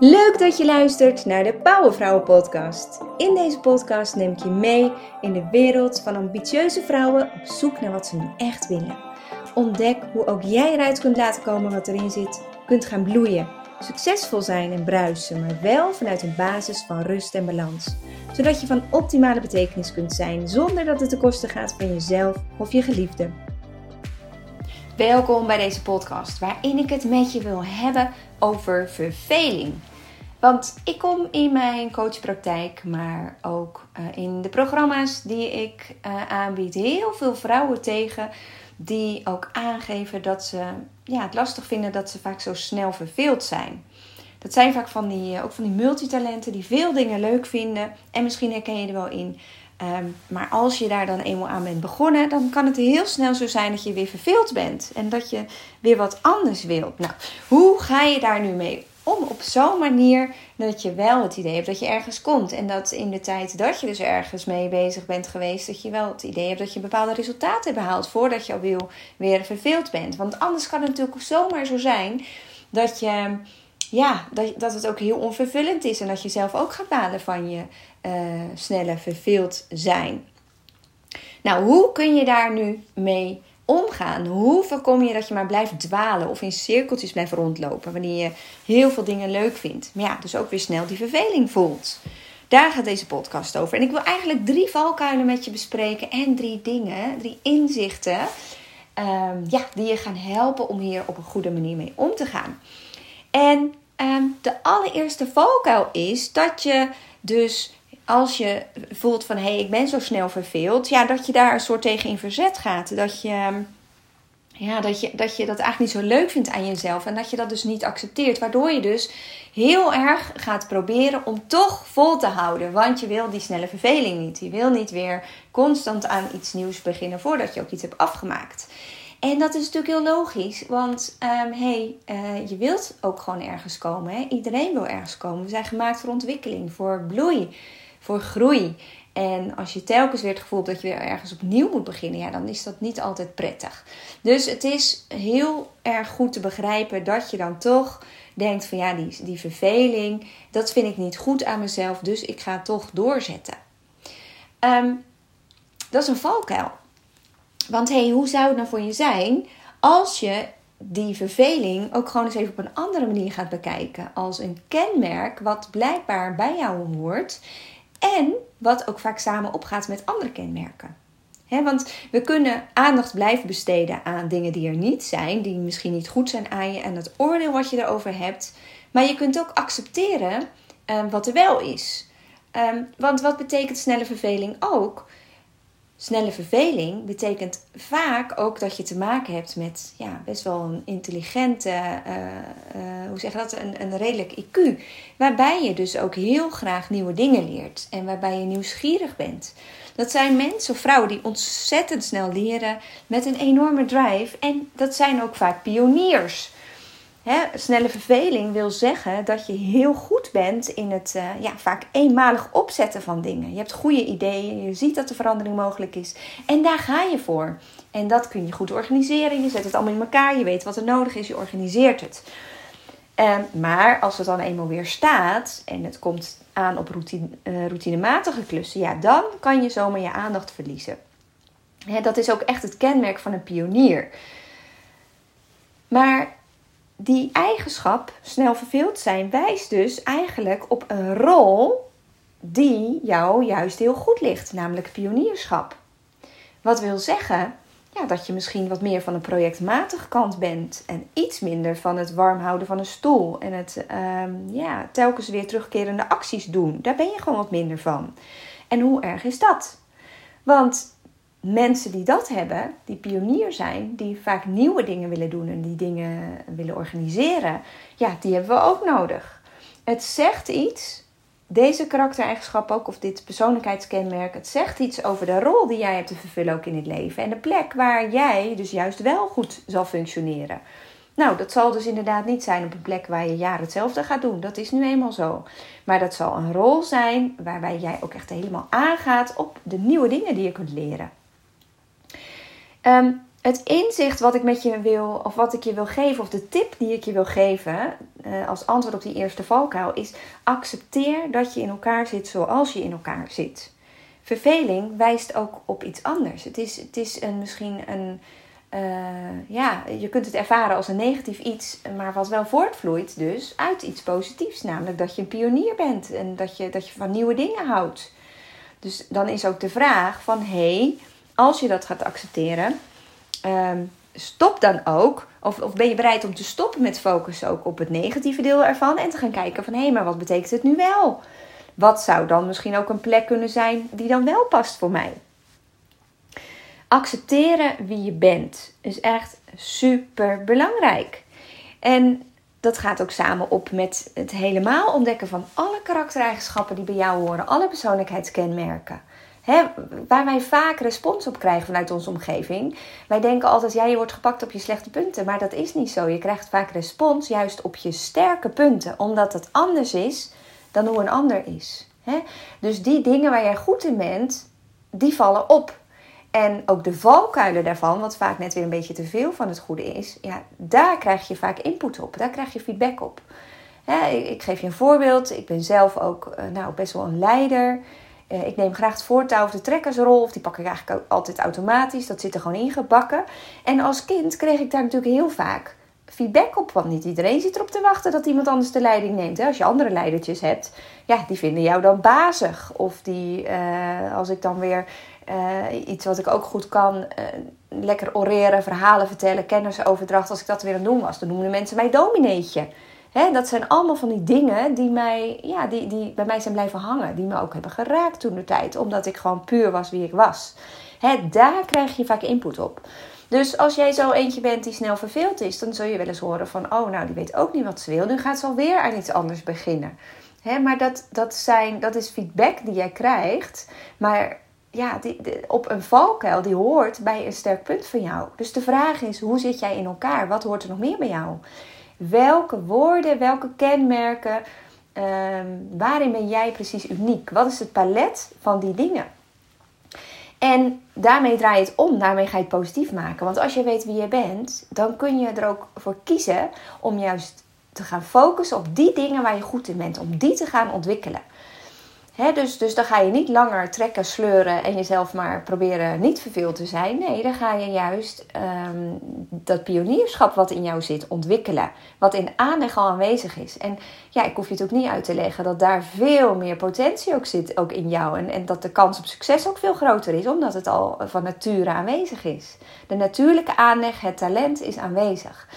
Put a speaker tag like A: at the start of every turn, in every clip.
A: Leuk dat je luistert naar de Powervrouwen podcast. In deze podcast neem ik je mee in de wereld van ambitieuze vrouwen op zoek naar wat ze nu echt willen. Ontdek hoe ook jij eruit kunt laten komen wat erin zit, kunt gaan bloeien, succesvol zijn en bruisen, maar wel vanuit een basis van rust en balans. Zodat je van optimale betekenis kunt zijn zonder dat het ten koste gaat van jezelf of je geliefde. Welkom bij deze podcast waarin ik het met je wil hebben over verveling. Want ik kom in mijn coachpraktijk, maar ook uh, in de programma's die ik uh, aanbied, heel veel vrouwen tegen die ook aangeven dat ze ja, het lastig vinden dat ze vaak zo snel verveeld zijn. Dat zijn vaak van die, ook van die multitalenten die veel dingen leuk vinden. En misschien herken je er wel in. Um, maar als je daar dan eenmaal aan bent begonnen, dan kan het heel snel zo zijn dat je weer verveeld bent. En dat je weer wat anders wilt. Nou, hoe ga je daar nu mee om? Op zo'n manier dat je wel het idee hebt dat je ergens komt. En dat in de tijd dat je dus ergens mee bezig bent geweest, dat je wel het idee hebt dat je bepaalde resultaten behaalt voordat je alweer weer verveeld bent. Want anders kan het natuurlijk zomaar zo zijn dat je ja, dat, dat het ook heel onvervullend is. En dat je zelf ook gaat balen van je uh, snelle verveeld zijn. Nou, hoe kun je daar nu mee omgaan? Hoe voorkom je dat je maar blijft dwalen of in cirkeltjes blijft rondlopen wanneer je heel veel dingen leuk vindt? Maar ja, dus ook weer snel die verveling voelt. Daar gaat deze podcast over. En ik wil eigenlijk drie valkuilen met je bespreken en drie dingen, drie inzichten, um, ja, die je gaan helpen om hier op een goede manier mee om te gaan. En um, de allereerste valkuil is dat je dus als je voelt van hé, hey, ik ben zo snel verveeld, ja, dat je daar een soort tegen in verzet gaat. Dat je, ja, dat, je, dat je dat eigenlijk niet zo leuk vindt aan jezelf en dat je dat dus niet accepteert. Waardoor je dus heel erg gaat proberen om toch vol te houden. Want je wil die snelle verveling niet. Je wil niet weer constant aan iets nieuws beginnen voordat je ook iets hebt afgemaakt. En dat is natuurlijk heel logisch, want um, hey, uh, je wilt ook gewoon ergens komen. Hè? Iedereen wil ergens komen. We zijn gemaakt voor ontwikkeling, voor bloei, voor groei. En als je telkens weer het gevoel hebt dat je weer ergens opnieuw moet beginnen, ja, dan is dat niet altijd prettig. Dus het is heel erg goed te begrijpen dat je dan toch denkt van ja, die, die verveling, dat vind ik niet goed aan mezelf, dus ik ga toch doorzetten. Um, dat is een valkuil. Want hey, hoe zou het nou voor je zijn als je die verveling ook gewoon eens even op een andere manier gaat bekijken. Als een kenmerk wat blijkbaar bij jou hoort. En wat ook vaak samen opgaat met andere kenmerken. want we kunnen aandacht blijven besteden aan dingen die er niet zijn, die misschien niet goed zijn aan je en het oordeel wat je erover hebt. Maar je kunt ook accepteren um, wat er wel is. Um, want wat betekent snelle verveling ook? Snelle verveling betekent vaak ook dat je te maken hebt met ja, best wel een intelligente, uh, uh, hoe zeg je dat, een, een redelijk IQ. Waarbij je dus ook heel graag nieuwe dingen leert en waarbij je nieuwsgierig bent. Dat zijn mensen of vrouwen die ontzettend snel leren met een enorme drive. En dat zijn ook vaak pioniers. Snelle verveling wil zeggen dat je heel goed bent in het uh, ja, vaak eenmalig opzetten van dingen. Je hebt goede ideeën, je ziet dat er verandering mogelijk is en daar ga je voor. En dat kun je goed organiseren. Je zet het allemaal in elkaar, je weet wat er nodig is, je organiseert het. Uh, maar als het dan eenmaal weer staat en het komt aan op routine, uh, routinematige klussen, ja, dan kan je zomaar je aandacht verliezen. Dat is ook echt het kenmerk van een pionier. Maar die eigenschap, snel verveeld zijn, wijst dus eigenlijk op een rol die jou juist heel goed ligt, namelijk pionierschap. Wat wil zeggen ja, dat je misschien wat meer van een projectmatige kant bent en iets minder van het warm houden van een stoel en het um, ja, telkens weer terugkerende acties doen. Daar ben je gewoon wat minder van. En hoe erg is dat? Want mensen die dat hebben, die pionier zijn, die vaak nieuwe dingen willen doen en die dingen willen organiseren, ja, die hebben we ook nodig. Het zegt iets, deze karaktereigenschap ook, of dit persoonlijkheidskenmerk, het zegt iets over de rol die jij hebt te vervullen ook in het leven en de plek waar jij dus juist wel goed zal functioneren. Nou, dat zal dus inderdaad niet zijn op een plek waar je jaren hetzelfde gaat doen. Dat is nu eenmaal zo. Maar dat zal een rol zijn waarbij jij ook echt helemaal aangaat op de nieuwe dingen die je kunt leren. Um, het inzicht wat ik met je wil, of wat ik je wil geven, of de tip die ik je wil geven uh, als antwoord op die eerste valkuil, is accepteer dat je in elkaar zit zoals je in elkaar zit. Verveling wijst ook op iets anders. Het is, het is een, misschien een, uh, ja, je kunt het ervaren als een negatief iets, maar wat wel voortvloeit dus uit iets positiefs, namelijk dat je een pionier bent en dat je, dat je van nieuwe dingen houdt. Dus dan is ook de vraag van, hé, hey, als je dat gaat accepteren, um, stop dan ook, of, of ben je bereid om te stoppen met focussen ook op het negatieve deel ervan en te gaan kijken van, hé, hey, maar wat betekent het nu wel? Wat zou dan misschien ook een plek kunnen zijn die dan wel past voor mij? Accepteren wie je bent is echt super belangrijk. En dat gaat ook samen op met het helemaal ontdekken van alle karaktereigenschappen die bij jou horen, alle persoonlijkheidskenmerken. He, waar wij vaak respons op krijgen vanuit onze omgeving. Wij denken altijd, ja, je wordt gepakt op je slechte punten. Maar dat is niet zo. Je krijgt vaak respons juist op je sterke punten. Omdat het anders is dan hoe een ander is. Dus die dingen waar jij goed in bent, die vallen op. En ook de valkuilen daarvan, wat vaak net weer een beetje te veel van het goede is, ja, daar krijg je vaak input op. Daar krijg je feedback op. ik, geef je een voorbeeld. Ik ben zelf ook uh, nou, best wel een leider. Uh, ik neem graag het voortouw of de trekkersrol, of die pak ik eigenlijk altijd automatisch. Dat zit er gewoon ingebakken. En als kind kreeg ik daar natuurlijk heel vaak feedback op. Want niet iedereen zit erop te wachten dat iemand anders de leiding neemt. Als je andere leidertjes hebt, ja, die vinden jou dan bazig. Of die, uh, als ik dan weer uh, iets wat ik ook goed kan, lekker oreren, verhalen vertellen, kennisoverdracht. Als ik dat weer aan het doen was, dan noemden mensen mij domineetje. Dat zijn allemaal van die dingen die, mij, ja, die, die bij mij zijn blijven hangen. Die me ook hebben geraakt toen de tijd. Omdat ik gewoon puur was wie ik was. Hè, daar krijg je vaak input op. Dus als jij zo eentje bent die snel verveeld is, dan zul je wel eens horen van: oh, nou, die weet ook niet wat ze wil. Nu gaat ze alweer aan iets anders beginnen. Hè, maar dat, dat, zijn, dat is feedback die jij krijgt. Maar ja, die, op een valkuil die hoort bij een sterk punt van jou. Dus de vraag is: hoe zit jij in elkaar? Wat hoort er nog meer bij jou? Welke woorden, welke kenmerken, ehm, waarin ben jij precies uniek? Wat is het palet van die dingen? En daarmee draai je het om, daarmee ga je het positief maken. Want als je weet wie je bent, dan kun je er ook voor kiezen om juist te gaan focussen op die dingen waar je goed in bent, om die te gaan ontwikkelen dus, dus dan ga je niet langer trekken, sleuren en jezelf maar proberen niet verveeld te zijn. Nee, dan ga je juist um, dat pionierschap wat in jou zit ontwikkelen. Wat in aanleg al aanwezig is. En ja, ik hoef je het ook niet uit te leggen dat daar veel meer potentie ook zit, ook in jou. En, en dat de kans op succes ook veel groter is, omdat het al van nature aanwezig is. De natuurlijke aanleg, het talent is aanwezig.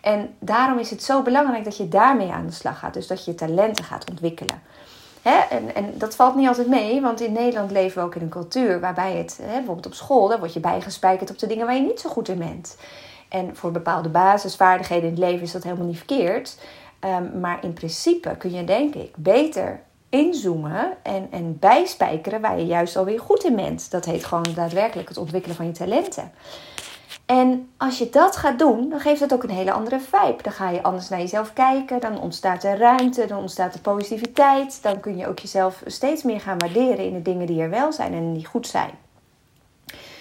A: En daarom is het zo belangrijk dat je daarmee aan de slag gaat. Dus dat je talenten gaat ontwikkelen. En, en, dat valt niet altijd mee, want in Nederland leven we ook in een cultuur waarbij het, bijvoorbeeld op school, daar word je bijgespijkerd op de dingen waar je niet zo goed in bent. En voor bepaalde basisvaardigheden in het leven is dat helemaal niet verkeerd. Ehm, maar in principe kun je, denk ik, beter inzoomen en, en bijspijkeren waar je juist alweer goed in bent. Dat heet gewoon daadwerkelijk het ontwikkelen van je talenten. En als je dat gaat doen, dan geeft het ook een hele andere vibe. Dan ga je anders naar jezelf kijken, dan ontstaat er ruimte, dan ontstaat er positiviteit. Dan kun je ook jezelf steeds meer gaan waarderen in de dingen die er wel zijn en die goed zijn.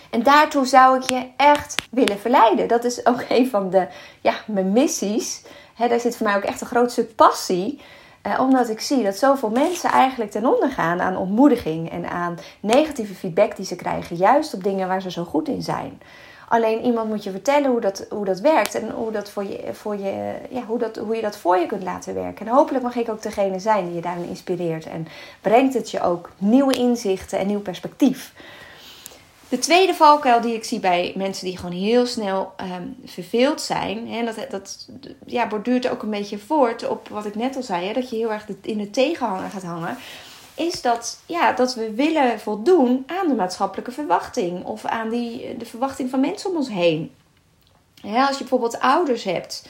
A: En daartoe zou ik je echt willen verleiden. Dat is ook een van de, ja, mijn missies. Daar zit voor mij ook echt een groot stuk passie. Eh, omdat ik zie dat zoveel mensen eigenlijk ten onder gaan aan ontmoediging en aan negatieve feedback die ze krijgen. Juist op dingen waar ze zo goed in zijn. Alleen iemand moet je vertellen hoe dat, hoe dat werkt en hoe, dat voor je, voor je, ja, hoe, dat, hoe je dat voor je kunt laten werken. En hopelijk mag ik ook degene zijn die je daarin inspireert en brengt het je ook nieuwe inzichten en nieuw perspectief. De tweede valkuil die ik zie bij mensen die gewoon heel snel um, verveeld zijn, en dat, dat ja, borduurt ook een beetje voort op wat ik net al zei, hè, dat je heel erg in de tegenhanger gaat hangen is dat, ja, dat we willen voldoen aan de maatschappelijke verwachting of aan die, de verwachting van mensen om ons heen. als je bijvoorbeeld ouders hebt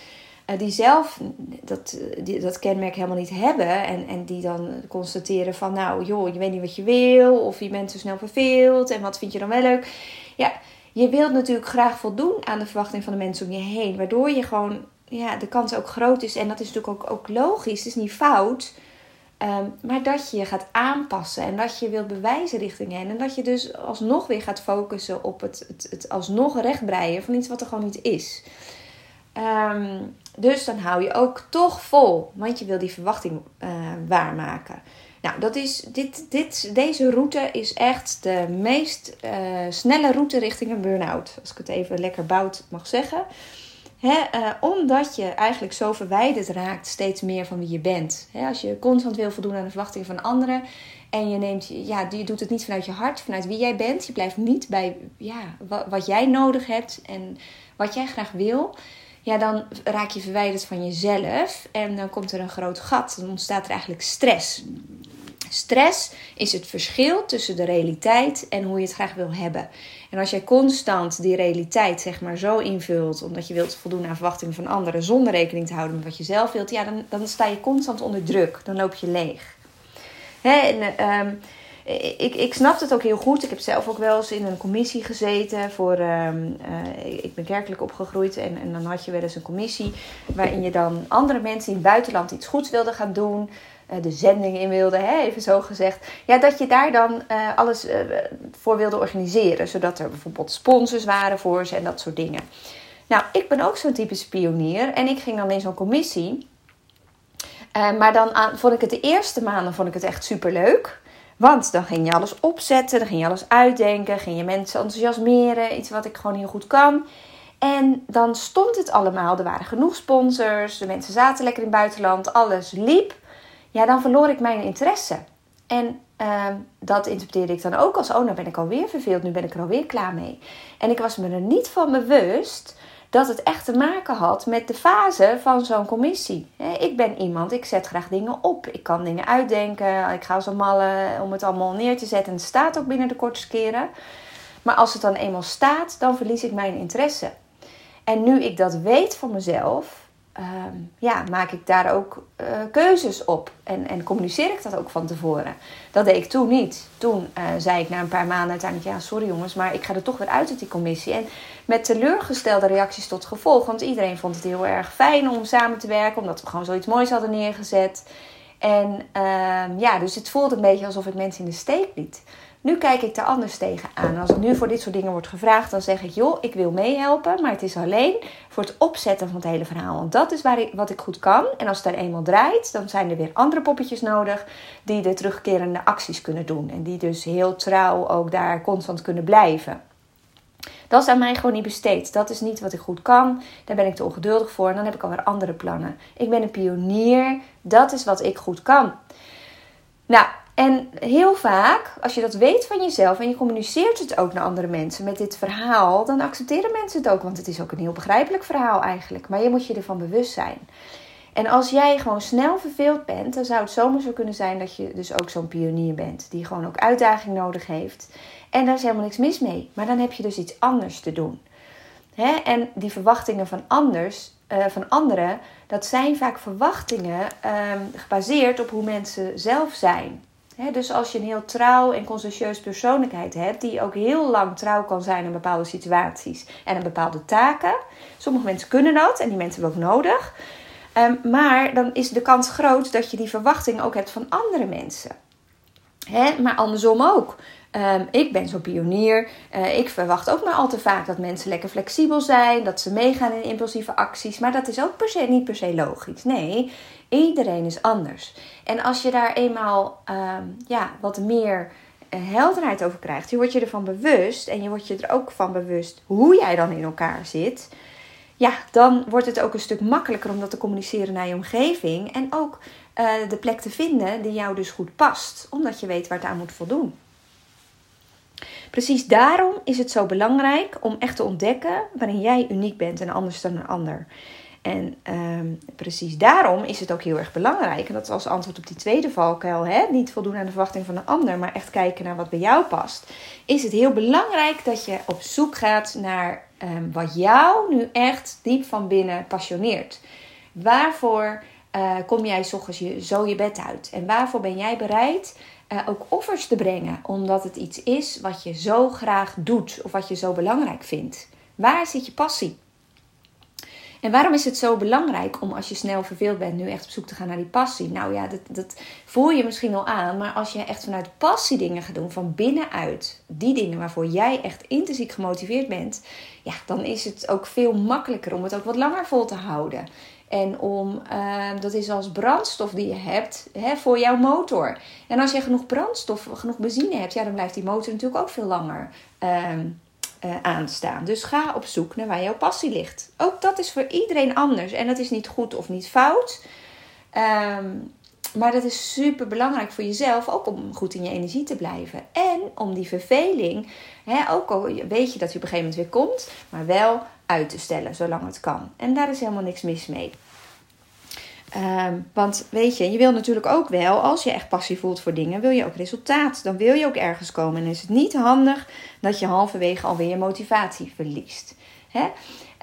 A: uh, die zelf dat, dat kenmerk helemaal niet hebben en, en die dan constateren van, nou joh, je weet niet wat je wil of je bent te snel verveeld en wat vind je dan wel leuk. Ja, je wilt natuurlijk graag voldoen aan de verwachting van de mensen om je heen, waardoor je gewoon, ja, de kans ook groot is en dat is natuurlijk ook, ook logisch, het is niet fout Ehm, maar dat je gaat aanpassen en dat je wilt bewijzen richting hen. En dat je dus alsnog weer gaat focussen op het, het, het alsnog rechtbreien van iets wat er gewoon niet is. Ehm, dus dan hou je ook toch vol, want je wil die verwachting uh, waarmaken. Nou, dat is, dit, dit, deze route is echt de meest uh, snelle route richting een burn-out. Als ik het even lekker bout mag zeggen. He, uh, omdat je eigenlijk zo verwijderd raakt steeds meer van wie je bent. Als je constant wil voldoen aan de verwachtingen van anderen. En je, neemt, ja, je doet het niet vanuit je hart, vanuit wie jij bent. Je blijft niet bij ja, wat, wat jij nodig hebt en wat jij graag wil. Ja, dan raak je verwijderd van jezelf. En dan komt er een groot gat. Dan ontstaat er eigenlijk stress. Stress is het verschil tussen de realiteit en hoe je het graag wil hebben. En als jij constant die realiteit zeg maar zo invult, omdat je wilt voldoen aan verwachtingen van anderen, zonder rekening te houden met wat je zelf wilt, ja, dan, dan sta je constant onder druk. Dan loop je leeg. Hè, en, uh, ik, ik snap het ook heel goed. Ik heb zelf ook wel eens in een commissie gezeten. Voor, uh, ik ben kerkelijk opgegroeid en, en dan had je wel eens een commissie waarin je dan andere mensen in het buitenland iets goeds wilde gaan doen. Eh, de zending in wilde, hè, even zo gezegd. Ja, dat je daar dan uh, alles uh, voor wilde organiseren. Zodat er bijvoorbeeld sponsors waren voor ze en dat soort dingen. Nou, ik ben ook zo'n typische pionier. En ik ging dan in zo'n commissie. maar dan vond ik het de eerste maanden vond ik het echt super leuk. Want dan ging je alles opzetten, dan ging je alles uitdenken, ging je mensen enthousiasmeren. Iets wat ik gewoon heel goed kan. En dan stond het allemaal. Er waren genoeg sponsors, de mensen zaten lekker in het buitenland, alles liep ja, dan verloor ik mijn interesse. En uh, dat interpreteerde ik dan ook als: oh, nou ben ik alweer verveeld, nu ben ik er alweer klaar mee. En ik was me er niet van bewust dat het echt te maken had met de fase van zo'n commissie. Ik ben iemand, ik zet graag dingen op. Ik kan dingen uitdenken. Ik ga zo mallen om het allemaal neer te zetten. En het staat ook binnen de kortste keren. Maar als het dan eenmaal staat, dan verlies ik mijn interesse. En nu ik dat weet van mezelf, Ehm, ja, maak ik daar ook uh, keuzes op. En, en communiceer ik dat ook van tevoren. Dat deed ik toen niet. Toen uh, zei ik na een paar maanden uiteindelijk... ja, sorry jongens, maar ik ga er toch weer uit uit die commissie. En met teleurgestelde reacties tot gevolg. Want iedereen vond het heel erg fijn om samen te werken... omdat we gewoon zoiets moois hadden neergezet. En uh, ja, dus het voelde een beetje alsof ik mensen in de steek liet. Nu kijk ik daar anders tegenaan. Als ik nu voor dit soort dingen wordt gevraagd, dan zeg ik: joh, ik wil meehelpen, maar het is alleen voor het opzetten van het hele verhaal. Want dat is waar ik, wat ik goed kan. En als het er eenmaal draait, dan zijn er weer andere poppetjes nodig die de terugkerende acties kunnen doen. En die dus heel trouw ook daar constant kunnen blijven. Dat is aan mij gewoon niet besteed. Dat is niet wat ik goed kan. Daar ben ik te ongeduldig voor. En dan heb ik alweer andere plannen. Ik ben een pionier. Dat is wat ik goed kan. Nou, en heel vaak, als je dat weet van jezelf en je communiceert het ook naar andere mensen met dit verhaal, dan accepteren mensen het ook. Want het is ook een heel begrijpelijk verhaal eigenlijk. Maar je moet je ervan bewust zijn. En als jij gewoon snel verveeld bent, dan zou het zomaar zo kunnen zijn dat je dus ook zo'n pionier bent. Die gewoon ook uitdaging nodig heeft. En daar is helemaal niks mis mee. Maar dan heb je dus iets anders te doen. En die verwachtingen van anders, uh, van anderen, dat zijn vaak verwachtingen um, gebaseerd op hoe mensen zelf zijn dus als je een heel trouw en consciëntieus persoonlijkheid hebt, die ook heel lang trouw kan zijn in bepaalde situaties en in bepaalde taken. Sommige mensen kunnen dat en die mensen hebben ook nodig. Um, maar dan is de kans groot dat je die verwachting ook hebt van andere mensen. maar andersom ook. Um, ik ben zo'n pionier. Uh, ik verwacht ook maar al te vaak dat mensen lekker flexibel zijn, dat ze meegaan in impulsieve acties. Maar dat is ook per se, niet per se logisch. Nee, iedereen is anders. En als je daar eenmaal um, ja, wat meer uh, helderheid over krijgt, je wordt je ervan bewust en je wordt je er ook van bewust hoe jij dan in elkaar zit. Ja, dan wordt het ook een stuk makkelijker om dat te communiceren naar je omgeving. En ook uh, de plek te vinden die jou dus goed past, omdat je weet waar het aan moet voldoen. Precies daarom is het zo belangrijk om echt te ontdekken waarin jij uniek bent en anders dan een ander. En um, precies daarom is het ook heel erg belangrijk, en dat is als antwoord op die tweede valkuil, hè, niet voldoen aan de verwachting van een ander, maar echt kijken naar wat bij jou past, is het heel belangrijk dat je op zoek gaat naar um, wat jou nu echt diep van binnen passioneert. Waarvoor uh, kom jij s je, zo je bed uit? En waarvoor ben jij bereid uh, ook offers te brengen, omdat het iets is wat je zo graag doet of wat je zo belangrijk vindt? Waar zit je passie? En waarom is het zo belangrijk om als je snel verveeld bent, nu echt op zoek te gaan naar die passie? Nou ja, dat, dat voel je misschien al aan. Maar als je echt vanuit passie dingen gaat doen, van binnenuit, die dingen waarvoor jij echt intrinsiek gemotiveerd bent, ja, dan is het ook veel makkelijker om het ook wat langer vol te houden. En om, uh, dat is als brandstof die je hebt hè, voor jouw motor. En als je genoeg brandstof, genoeg benzine hebt, ja, dan blijft die motor natuurlijk ook veel langer uh, uh, aanstaan. Dus ga op zoek naar waar jouw passie ligt. Ook dat is voor iedereen anders. En dat is niet goed of niet fout. Um, maar dat is super belangrijk voor jezelf, ook om goed in je energie te blijven. En om die verveling, hè, ook al weet je dat je op een gegeven moment weer komt, maar wel uit te stellen zolang het kan. En daar is helemaal niks mis mee. Um, want weet je, je wil natuurlijk ook wel, als je echt passie voelt voor dingen, wil je ook resultaat. Dan wil je ook ergens komen. En is het niet handig dat je halverwege alweer je motivatie verliest. Hè?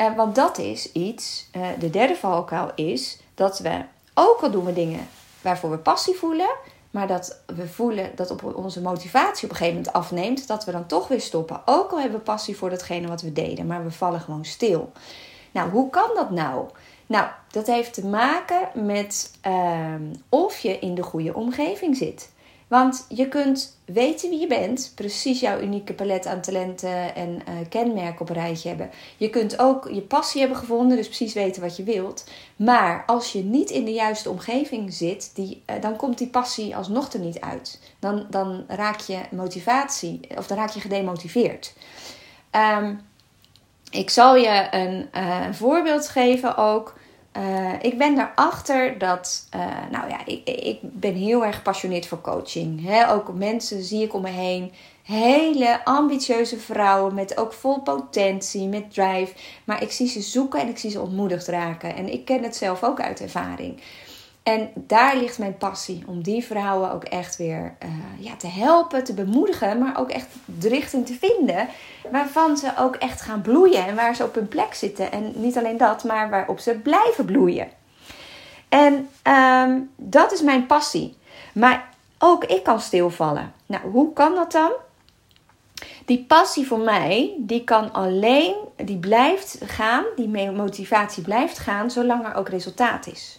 A: Uh, want dat is iets, uh, de derde valkuil is dat we, ook al doen we dingen waarvoor we passie voelen, maar dat we voelen dat op onze motivatie op een gegeven moment afneemt, dat we dan toch weer stoppen. Ook al hebben we passie voor datgene wat we deden, maar we vallen gewoon stil. Nou, hoe kan dat nou? Nou, dat heeft te maken met uh, of je in de goede omgeving zit. Want je kunt weten wie je bent, precies jouw unieke palet aan talenten en uh, kenmerken op een rijtje hebben. Je kunt ook je passie hebben gevonden, dus precies weten wat je wilt. Maar als je niet in de juiste omgeving zit, die, uh, dan komt die passie alsnog er niet uit. Dan, dan raak je motivatie, of dan raak je gedemotiveerd. Um, ik zal je een uh, voorbeeld geven ook. Uh, ik ben erachter dat, uh, nou ja, ik, ik ben heel erg gepassioneerd voor coaching. Ook mensen zie ik om me heen. Hele ambitieuze vrouwen met ook vol potentie, met drive. Maar ik zie ze zoeken en ik zie ze ontmoedigd raken. En ik ken het zelf ook uit ervaring. En daar ligt mijn passie om die vrouwen ook echt weer uh, ja, te helpen, te bemoedigen, maar ook echt de richting te vinden waarvan ze ook echt gaan bloeien en waar ze op hun plek zitten. En niet alleen dat, maar waarop ze blijven bloeien. En um, dat is mijn passie. Maar ook ik kan stilvallen. Nou, hoe kan dat dan? Die passie voor mij, die kan alleen, die blijft gaan, die motivatie blijft gaan, zolang er ook resultaat is.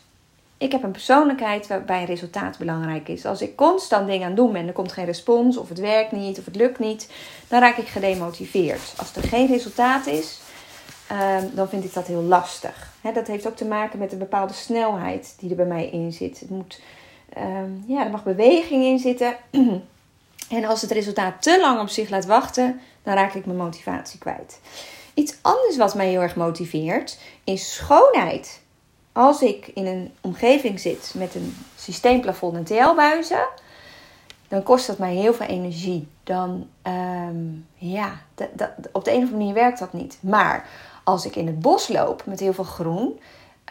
A: Ik heb een persoonlijkheid waarbij resultaat belangrijk is. Als ik constant dingen aan doen ben en er komt geen respons, of het werkt niet, of het lukt niet, dan raak ik gedemotiveerd. Als er geen resultaat is, um, dan vind ik dat heel lastig. Dat heeft ook te maken met een bepaalde snelheid die er bij mij in zit. Het moet, um, ja, er mag beweging in zitten. en als het resultaat te lang op zich laat wachten, dan raak ik mijn motivatie kwijt. Iets anders wat mij heel erg motiveert is schoonheid als ik in een omgeving zit met een systeemplafond en TL-buizen, dan kost dat mij heel veel energie. Dan, um, ja, op de een of andere manier werkt dat niet. Maar als ik in het bos loop met heel veel groen,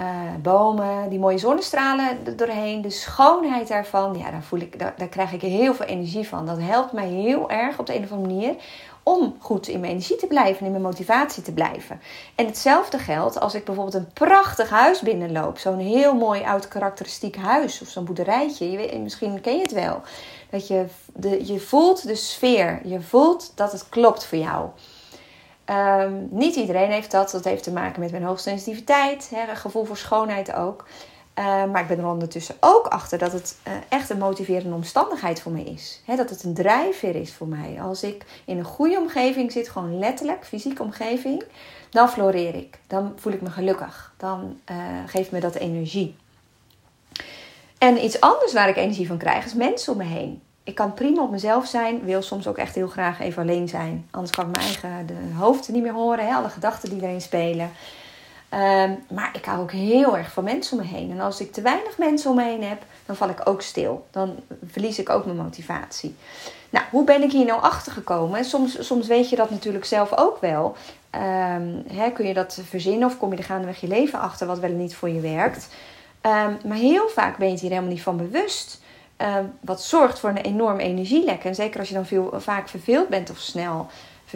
A: uh, bomen, die mooie zonnestralen er doorheen, de schoonheid daarvan, ja, daar, voel ik, daar, daar krijg ik heel veel energie van. Dat helpt mij heel erg op de een of andere manier om goed in mijn energie te blijven en in mijn motivatie te blijven. En hetzelfde geldt als ik bijvoorbeeld een prachtig huis binnenloop. Zo'n heel mooi oud karakteristiek huis of zo'n boerderijtje. Je weet, misschien ken je het wel. Dat je, de, je voelt de sfeer. Je voelt dat het klopt voor jou. Um, niet iedereen heeft dat. Dat heeft te maken met mijn hoogsensitiviteit. Hè, een gevoel voor schoonheid ook. Uh, maar ik ben er ondertussen ook achter dat het uh, echt een motiverende omstandigheid voor me is. Dat het een drijfveer is voor mij. Als ik in een goede omgeving zit, gewoon letterlijk, fysieke omgeving, dan floreer ik. Dan voel ik me gelukkig. Dan uh, geeft me dat energie. En iets anders waar ik energie van krijg, is mensen om me heen. Ik kan prima op mezelf zijn, wil soms ook echt heel graag even alleen zijn. Anders kan ik mijn eigen de hoofd niet meer horen, he, alle gedachten die erin spelen. Um, maar ik hou ook heel erg van mensen om me heen. En als ik te weinig mensen om me heen heb, dan val ik ook stil. Dan verlies ik ook mijn motivatie. Nou, hoe ben ik hier nou achter gekomen? Soms, soms weet je dat natuurlijk zelf ook wel. Hè, kun je dat verzinnen of kom je er gaandeweg je leven achter wat wel en niet voor je werkt? Um, maar heel vaak ben je hier helemaal niet van bewust. wat zorgt voor een enorm energielek. En zeker als je dan veel, vaak verveeld bent of snel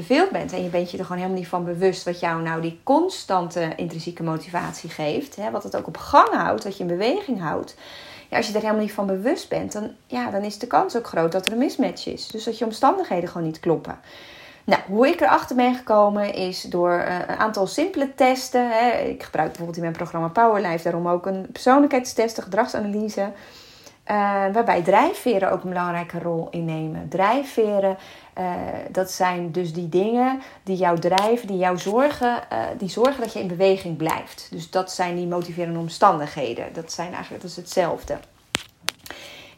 A: verveeld bent en je bent je er gewoon helemaal niet van bewust wat jou nou die constante intrinsieke motivatie geeft, hè, wat het ook op gang houdt, wat je in beweging houdt. Ja, als je er helemaal niet van bewust bent, dan, ja, dan is de kans ook groot dat er een mismatch is. Dus dat je omstandigheden gewoon niet kloppen. Nou, hoe ik erachter ben gekomen is door uh, een aantal simpele testen. Hè. Ik gebruik bijvoorbeeld in mijn programma Powerlife daarom ook een persoonlijkheidstest, een gedragsanalyse. Uh, waarbij drijfveren ook een belangrijke rol innemen. Drijfveren, uh, dat zijn dus die dingen die jou drijven, die jou zorgen, die zorgen dat je in beweging blijft. Dus dat zijn die motiverende omstandigheden. Dat zijn eigenlijk dat is hetzelfde.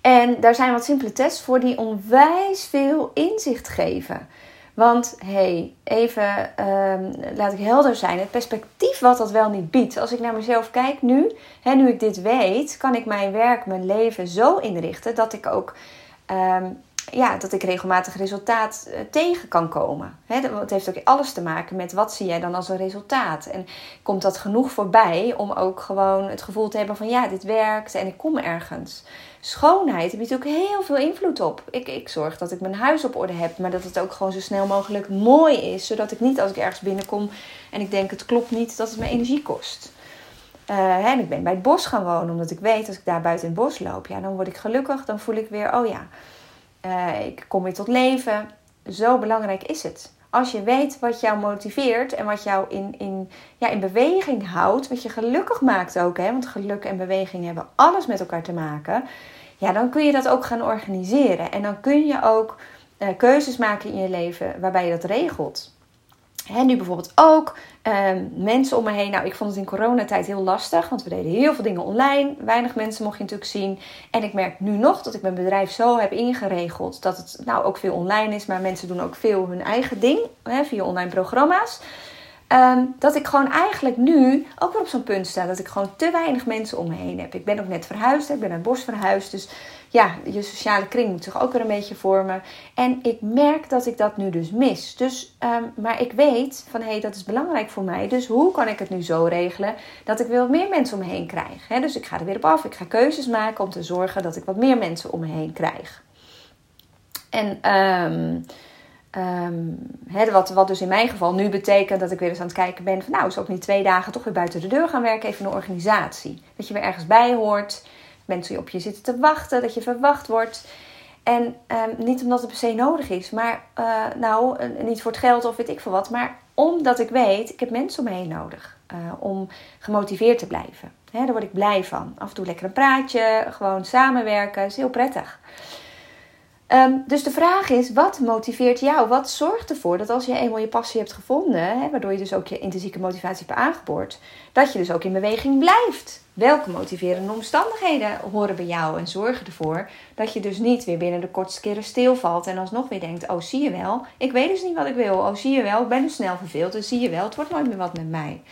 A: En daar zijn wat simpele tests voor die onwijs veel inzicht geven. Want hey, even um, laat ik helder zijn. Het perspectief wat dat wel niet biedt. Als ik naar mezelf kijk nu, hè, nu ik dit weet, kan ik mijn werk, mijn leven zo inrichten dat ik ook um, ja, dat ik regelmatig resultaat uh, tegen kan komen. Het heeft ook alles te maken met wat zie jij dan als een resultaat. En komt dat genoeg voorbij om ook gewoon het gevoel te hebben van ja, dit werkt en ik kom ergens schoonheid heb je natuurlijk heel veel invloed op. Ik, ik zorg dat ik mijn huis op orde heb, maar dat het ook gewoon zo snel mogelijk mooi is. Zodat ik niet als ik ergens binnenkom en ik denk het klopt niet, dat het me energie kost. Uh, en ik ben bij het bos gaan wonen, omdat ik weet als ik daar buiten in het bos loop, ja, dan word ik gelukkig. Dan voel ik weer, oh ja, uh, ik kom weer tot leven. Zo belangrijk is het. Als je weet wat jou motiveert en wat jou in, in, ja, in beweging houdt, wat je gelukkig maakt ook, hè, want geluk en beweging hebben alles met elkaar te maken, ja, dan kun je dat ook gaan organiseren. En dan kun je ook uh, keuzes maken in je leven waarbij je dat regelt. Hè, nu bijvoorbeeld ook um, mensen om me heen. Nou, ik vond het in coronatijd heel lastig, want we deden heel veel dingen online. Weinig mensen mocht je natuurlijk zien. En ik merk nu nog dat ik mijn bedrijf zo heb ingeregeld dat het nou ook veel online is, maar mensen doen ook veel hun eigen ding via online programma's. Um, dat ik gewoon eigenlijk nu ook weer op zo'n punt sta dat ik gewoon te weinig mensen om me heen heb. Ik ben ook net verhuisd, ik ben naar bos verhuisd. Dus ja, je sociale kring moet zich ook weer een beetje vormen. En ik merk dat ik dat nu dus mis. Dus, um, maar ik weet van hé, hey, dat is belangrijk voor mij. Dus hoe kan ik het nu zo regelen dat ik weer meer mensen om me heen krijg? Dus ik ga er weer op af. Ik ga keuzes maken om te zorgen dat ik wat meer mensen om me heen krijg. En um, um, wat, wat dus in mijn geval nu betekent dat ik weer eens aan het kijken ben van nou, is ook niet twee dagen toch weer buiten de deur gaan werken, even een organisatie. Dat je weer ergens bij hoort, mensen op je zitten te wachten, dat je verwacht wordt. En um, niet omdat het per se nodig is, maar uh, nou, niet voor het geld of weet ik veel wat, maar omdat ik weet, ik heb mensen om me heen nodig uh, om gemotiveerd te blijven. He, daar word ik blij van. Af en toe lekker een praatje, gewoon samenwerken, is heel prettig. Um, dus de vraag is, wat motiveert jou? Wat zorgt ervoor dat als je eenmaal je passie hebt gevonden, hè, waardoor je dus ook je intrinsieke motivatie hebt aangeboord, dat je dus ook in beweging blijft? Welke motiverende omstandigheden horen bij jou en zorgen ervoor dat je dus niet weer binnen de kortste keren stilvalt en alsnog weer denkt: Oh, zie je wel, ik weet dus niet wat ik wil. Oh, zie je wel, ik ben dus snel verveeld. Dus zie je wel, het wordt nooit meer wat met mij.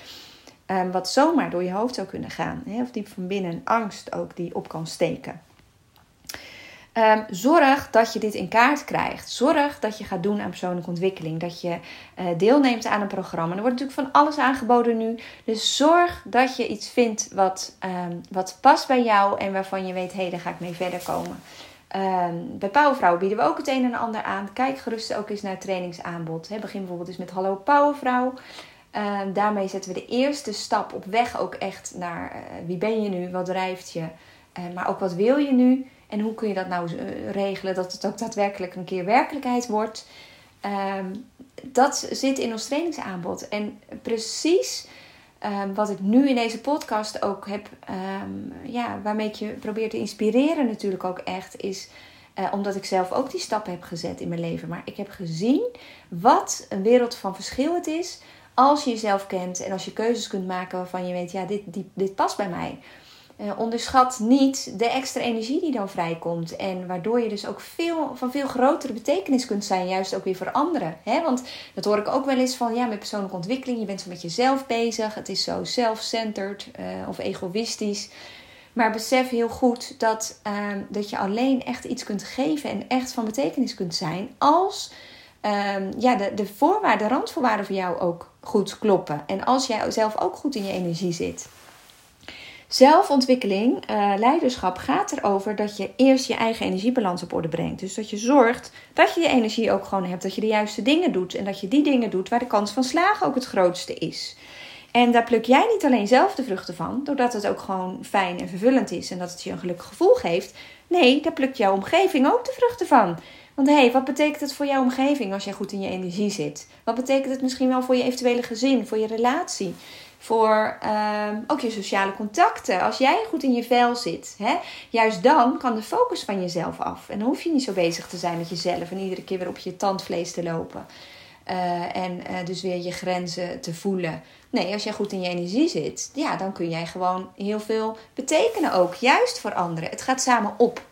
A: Um, wat zomaar door je hoofd zou kunnen gaan, hè, of diep van binnen angst ook die op kan steken. Um, zorg dat je dit in kaart krijgt. Zorg dat je gaat doen aan persoonlijke ontwikkeling. Dat je uh, deelneemt aan een programma. Er wordt natuurlijk van alles aangeboden nu. Dus zorg dat je iets vindt wat, um, wat past bij jou en waarvan je weet: hé, hey, daar ga ik mee verder komen. Um, bij Powervrouw bieden we ook het een en ander aan. Kijk gerust ook eens naar het trainingsaanbod. He, begin bijvoorbeeld eens met Hallo Powervrouw. Daarmee zetten we de eerste stap op weg ook echt naar uh, wie ben je nu, wat drijft je, maar ook wat wil je nu. En hoe kun je dat nou eh, regelen dat het ook daadwerkelijk een keer werkelijkheid wordt? Um, dat zit in ons trainingsaanbod. En precies um, wat ik nu in deze podcast ook heb, um, ja, waarmee ik je probeer te inspireren natuurlijk ook echt, is uh, omdat ik zelf ook die stappen heb gezet in mijn leven. Maar ik heb gezien wat een wereld van verschil het is als je jezelf kent en als je keuzes kunt maken waarvan je weet, ja, dit, dit past bij mij. Uh, onderschat niet de extra energie die dan vrijkomt. En waardoor je dus ook veel, van veel grotere betekenis kunt zijn, juist ook weer voor anderen. Hè? Want dat hoor ik ook wel eens van, ja, met persoonlijke ontwikkeling, je bent zo met jezelf bezig. Het is zo self-centered uh, of egoïstisch. Maar besef heel goed dat, uh, dat je alleen echt iets kunt geven en echt van betekenis kunt zijn als um, ja, de, de voorwaarden, de randvoorwaarden voor jou ook goed kloppen. En als jij zelf ook goed in je energie zit. Zelfontwikkeling, uh, leiderschap gaat erover dat je eerst je eigen energiebalans op orde brengt. Dus dat je zorgt dat je je energie ook gewoon hebt, dat je de juiste dingen doet en dat je die dingen doet waar de kans van slagen ook het grootste is. En daar pluk jij niet alleen zelf de vruchten van, doordat het ook gewoon fijn en vervullend is en dat het je een gelukkig gevoel geeft. Nee, daar plukt jouw omgeving ook de vruchten van. Want hé, hey, wat betekent het voor jouw omgeving als jij goed in je energie zit? Wat betekent het misschien wel voor je eventuele gezin, voor je relatie? Voor uh, ook je sociale contacten. Als jij goed in je vel zit, hè, juist dan kan de focus van jezelf af. En dan hoef je niet zo bezig te zijn met jezelf en iedere keer weer op je tandvlees te lopen. Uh, en uh, dus weer je grenzen te voelen. Nee, als jij goed in je energie zit, ja, dan kun jij gewoon heel veel betekenen ook. Juist voor anderen. Het gaat samen op.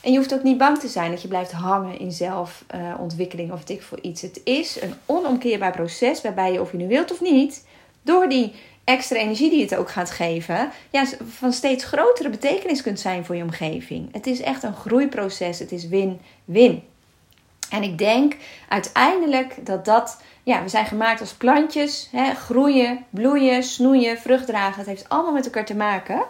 A: En je hoeft ook niet bang te zijn dat je blijft hangen in zelfontwikkeling uh, of dik voor iets. Het is een onomkeerbaar proces waarbij je, of je nu wilt of niet, door die extra energie die het ook gaat geven, ja, van steeds grotere betekenis kunt zijn voor je omgeving. Het is echt een groeiproces. Het is win-win. En ik denk uiteindelijk dat dat, ja, we zijn gemaakt als plantjes, hè, groeien, bloeien, snoeien, vrucht dragen. Het heeft allemaal met elkaar te maken.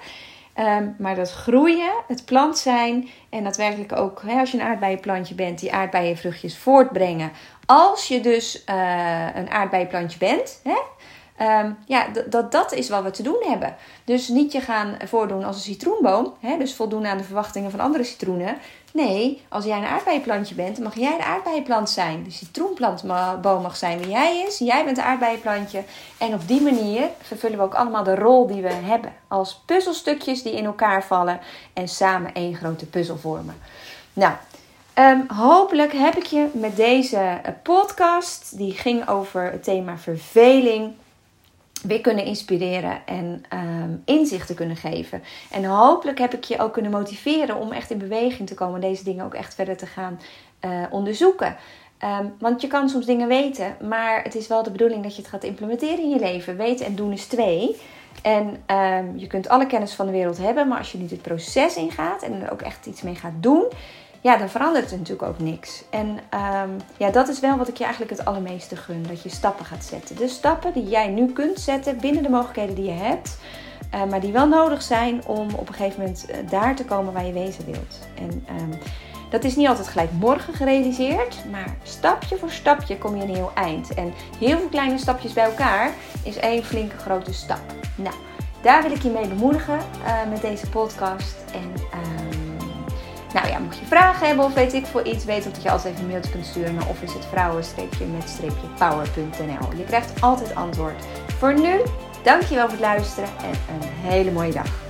A: Um, maar dat groeien, het plant zijn en daadwerkelijk ook, hè, als je een aardbeienplantje bent, die aardbeienvruchtjes voortbrengen. Als je dus uh, een aardbeienplantje bent, hè, Um, ja, dat, dat is wat we te doen hebben. Dus niet je gaan voordoen als een citroenboom. Hè, dus voldoen aan de verwachtingen van andere citroenen. Nee, als jij een aardbeienplantje bent, mag jij de aardbeienplant zijn. De citroenplantboom mag zijn wie jij is. Jij bent de aardbeienplantje. En op die manier vervullen we ook allemaal de rol die we hebben. Als puzzelstukjes die in elkaar vallen en samen één grote puzzel vormen. Nou, Um, hopelijk heb ik je met deze podcast, die ging over het thema verveling, weer kunnen inspireren en um, inzichten kunnen geven. En hopelijk heb ik je ook kunnen motiveren om echt in beweging te komen. Deze dingen ook echt verder te gaan uh, onderzoeken. Um, want je kan soms dingen weten, maar het is wel de bedoeling dat je het gaat implementeren in je leven. Weten en doen is twee. En um, je kunt alle kennis van de wereld hebben, maar als je niet het proces ingaat en er ook echt iets mee gaat doen, ja, dan verandert het natuurlijk ook niks. En um, ja, dat is wel wat ik je eigenlijk het allermeeste gun. Dat je stappen gaat zetten. De stappen die jij nu kunt zetten binnen de mogelijkheden die je hebt. Uh, maar die wel nodig zijn om op een gegeven moment uh, daar te komen waar je wezen wilt. En um, dat is niet altijd gelijk morgen gerealiseerd. Maar stapje voor stapje kom je een heel eind. En heel veel kleine stapjes bij elkaar is één flinke grote stap. Nou, daar wil ik je mee bemoedigen uh, met deze podcast. En nou ja, mocht je vragen hebben of weet ik voor iets, weet dat je altijd even een mailtje kunt sturen naar office power.nl. Je krijgt altijd antwoord. Voor nu, dankjewel voor het luisteren en een hele mooie dag.